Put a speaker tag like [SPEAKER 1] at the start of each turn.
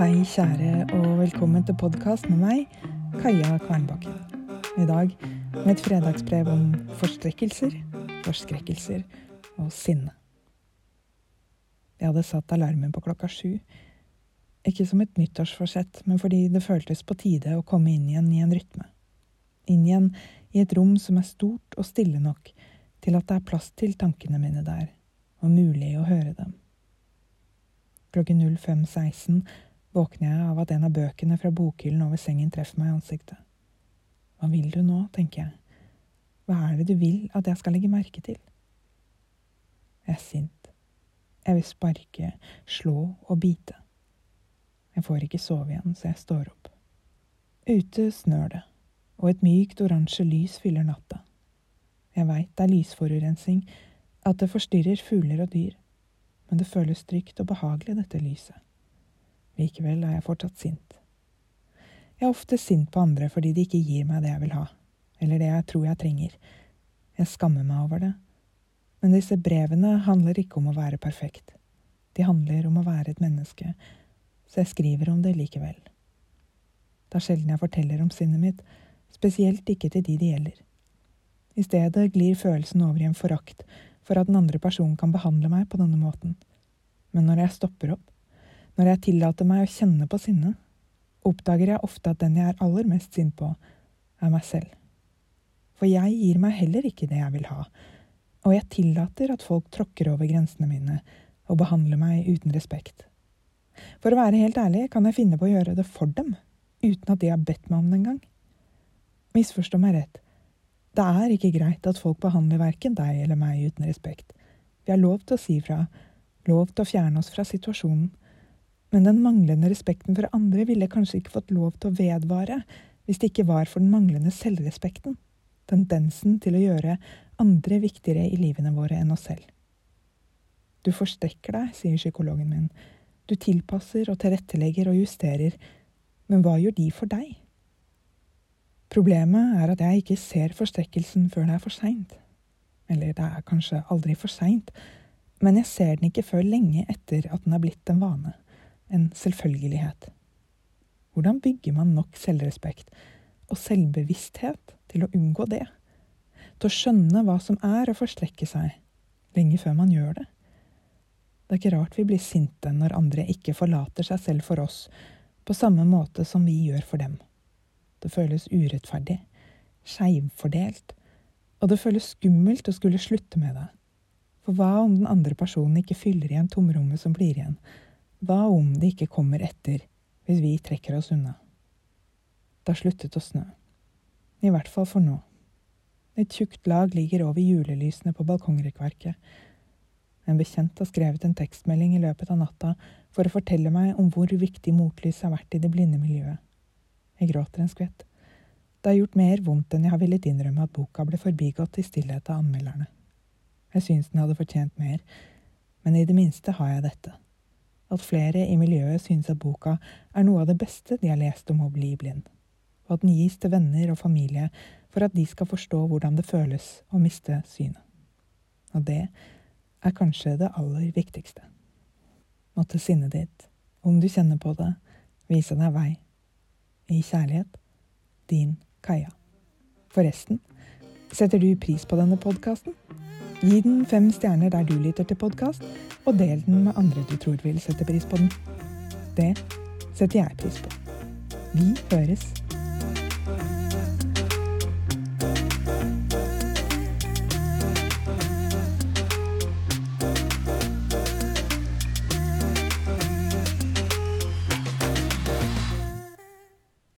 [SPEAKER 1] Hei, kjære, og velkommen til podkast med meg, Kaja Kvernbakken. I dag med et fredagsbrev om forstrekkelser, forskrekkelser og sinne. Jeg hadde satt alarmen på klokka sju. Ikke som et nyttårsforsett, men fordi det føltes på tide å komme inn igjen i en rytme. Inn igjen i et rom som er stort og stille nok til at det er plass til tankene mine der, og mulig å høre dem. Klokken 05.16 våkner jeg av at en av bøkene fra bokhyllen over sengen treffer meg i ansiktet. Hva vil du nå, tenker jeg. Hva er det du vil at jeg skal legge merke til? Jeg er sint. Jeg vil sparke, slå og bite. Jeg får ikke sove igjen, så jeg står opp. Ute snør det, og et mykt oransje lys fyller natta. Jeg veit det er lysforurensning, at det forstyrrer fugler og dyr, men det føles trygt og behagelig, dette lyset. Likevel er jeg fortsatt sint. Jeg er ofte sint på andre fordi de ikke gir meg det jeg vil ha, eller det jeg tror jeg trenger. Jeg skammer meg over det. Men disse brevene handler ikke om å være perfekt. De handler om å være et menneske, så jeg skriver om det likevel. Det er sjelden jeg forteller om sinnet mitt, spesielt ikke til de det gjelder. I stedet glir følelsen over i en forakt for at den andre personen kan behandle meg på denne måten. Men når jeg stopper opp, når jeg tillater meg å kjenne på sinne, oppdager jeg ofte at den jeg er aller mest sint på, er meg selv. For jeg gir meg heller ikke det jeg vil ha, og jeg tillater at folk tråkker over grensene mine og behandler meg uten respekt. For å være helt ærlig kan jeg finne på å gjøre det for dem, uten at de har bedt meg om det engang. Misforstå meg rett. Det er ikke greit at folk behandler verken deg eller meg uten respekt. Vi har lov til å si fra, lov til å fjerne oss fra situasjonen, men den manglende respekten for andre ville kanskje ikke fått lov til å vedvare hvis det ikke var for den manglende selvrespekten, tendensen til å gjøre andre viktigere i livene våre enn oss selv. Du forstrekker deg, sier psykologen min, du tilpasser og tilrettelegger og justerer, men hva gjør de for deg? Problemet er at jeg ikke ser forstrekkelsen før det er for seint. Eller det er kanskje aldri for seint, men jeg ser den ikke før lenge etter at den er blitt en vane en selvfølgelighet. Hvordan bygger man nok selvrespekt og selvbevissthet til å unngå det? Til å skjønne hva som er å forstrekke seg, lenge før man gjør det? Det er ikke rart vi blir sinte når andre ikke forlater seg selv for oss på samme måte som vi gjør for dem. Det føles urettferdig, skeivfordelt, og det føles skummelt å skulle slutte med det. For hva om den andre personen ikke fyller igjen tomrommet som blir igjen, hva om det ikke kommer etter hvis vi trekker oss unna? Det har sluttet å snø. I hvert fall for nå. Et tjukt lag ligger over julelysene på balkongrekkverket. En bekjent har skrevet en tekstmelding i løpet av natta for å fortelle meg om hvor viktig motlyset har vært i det blinde miljøet. Jeg gråter en skvett. Det har gjort mer vondt enn jeg har villet innrømme at boka ble forbigått i stillhet av anmelderne. Jeg syns den hadde fortjent mer, men i det minste har jeg dette at flere i miljøet synes at boka er noe av det beste de har lest om å bli blind, og at den gis til venner og familie for at de skal forstå hvordan det føles å miste synet. Og det er kanskje det aller viktigste. Måtte sinnet ditt, om du kjenner på det, vise deg vei. I kjærlighet, din Kaja. Forresten, setter du pris på denne podkasten? Gi den fem stjerner der du lytter til podkast, og del den med andre du tror vil sette pris på den. Det setter jeg pris på. Vi høres.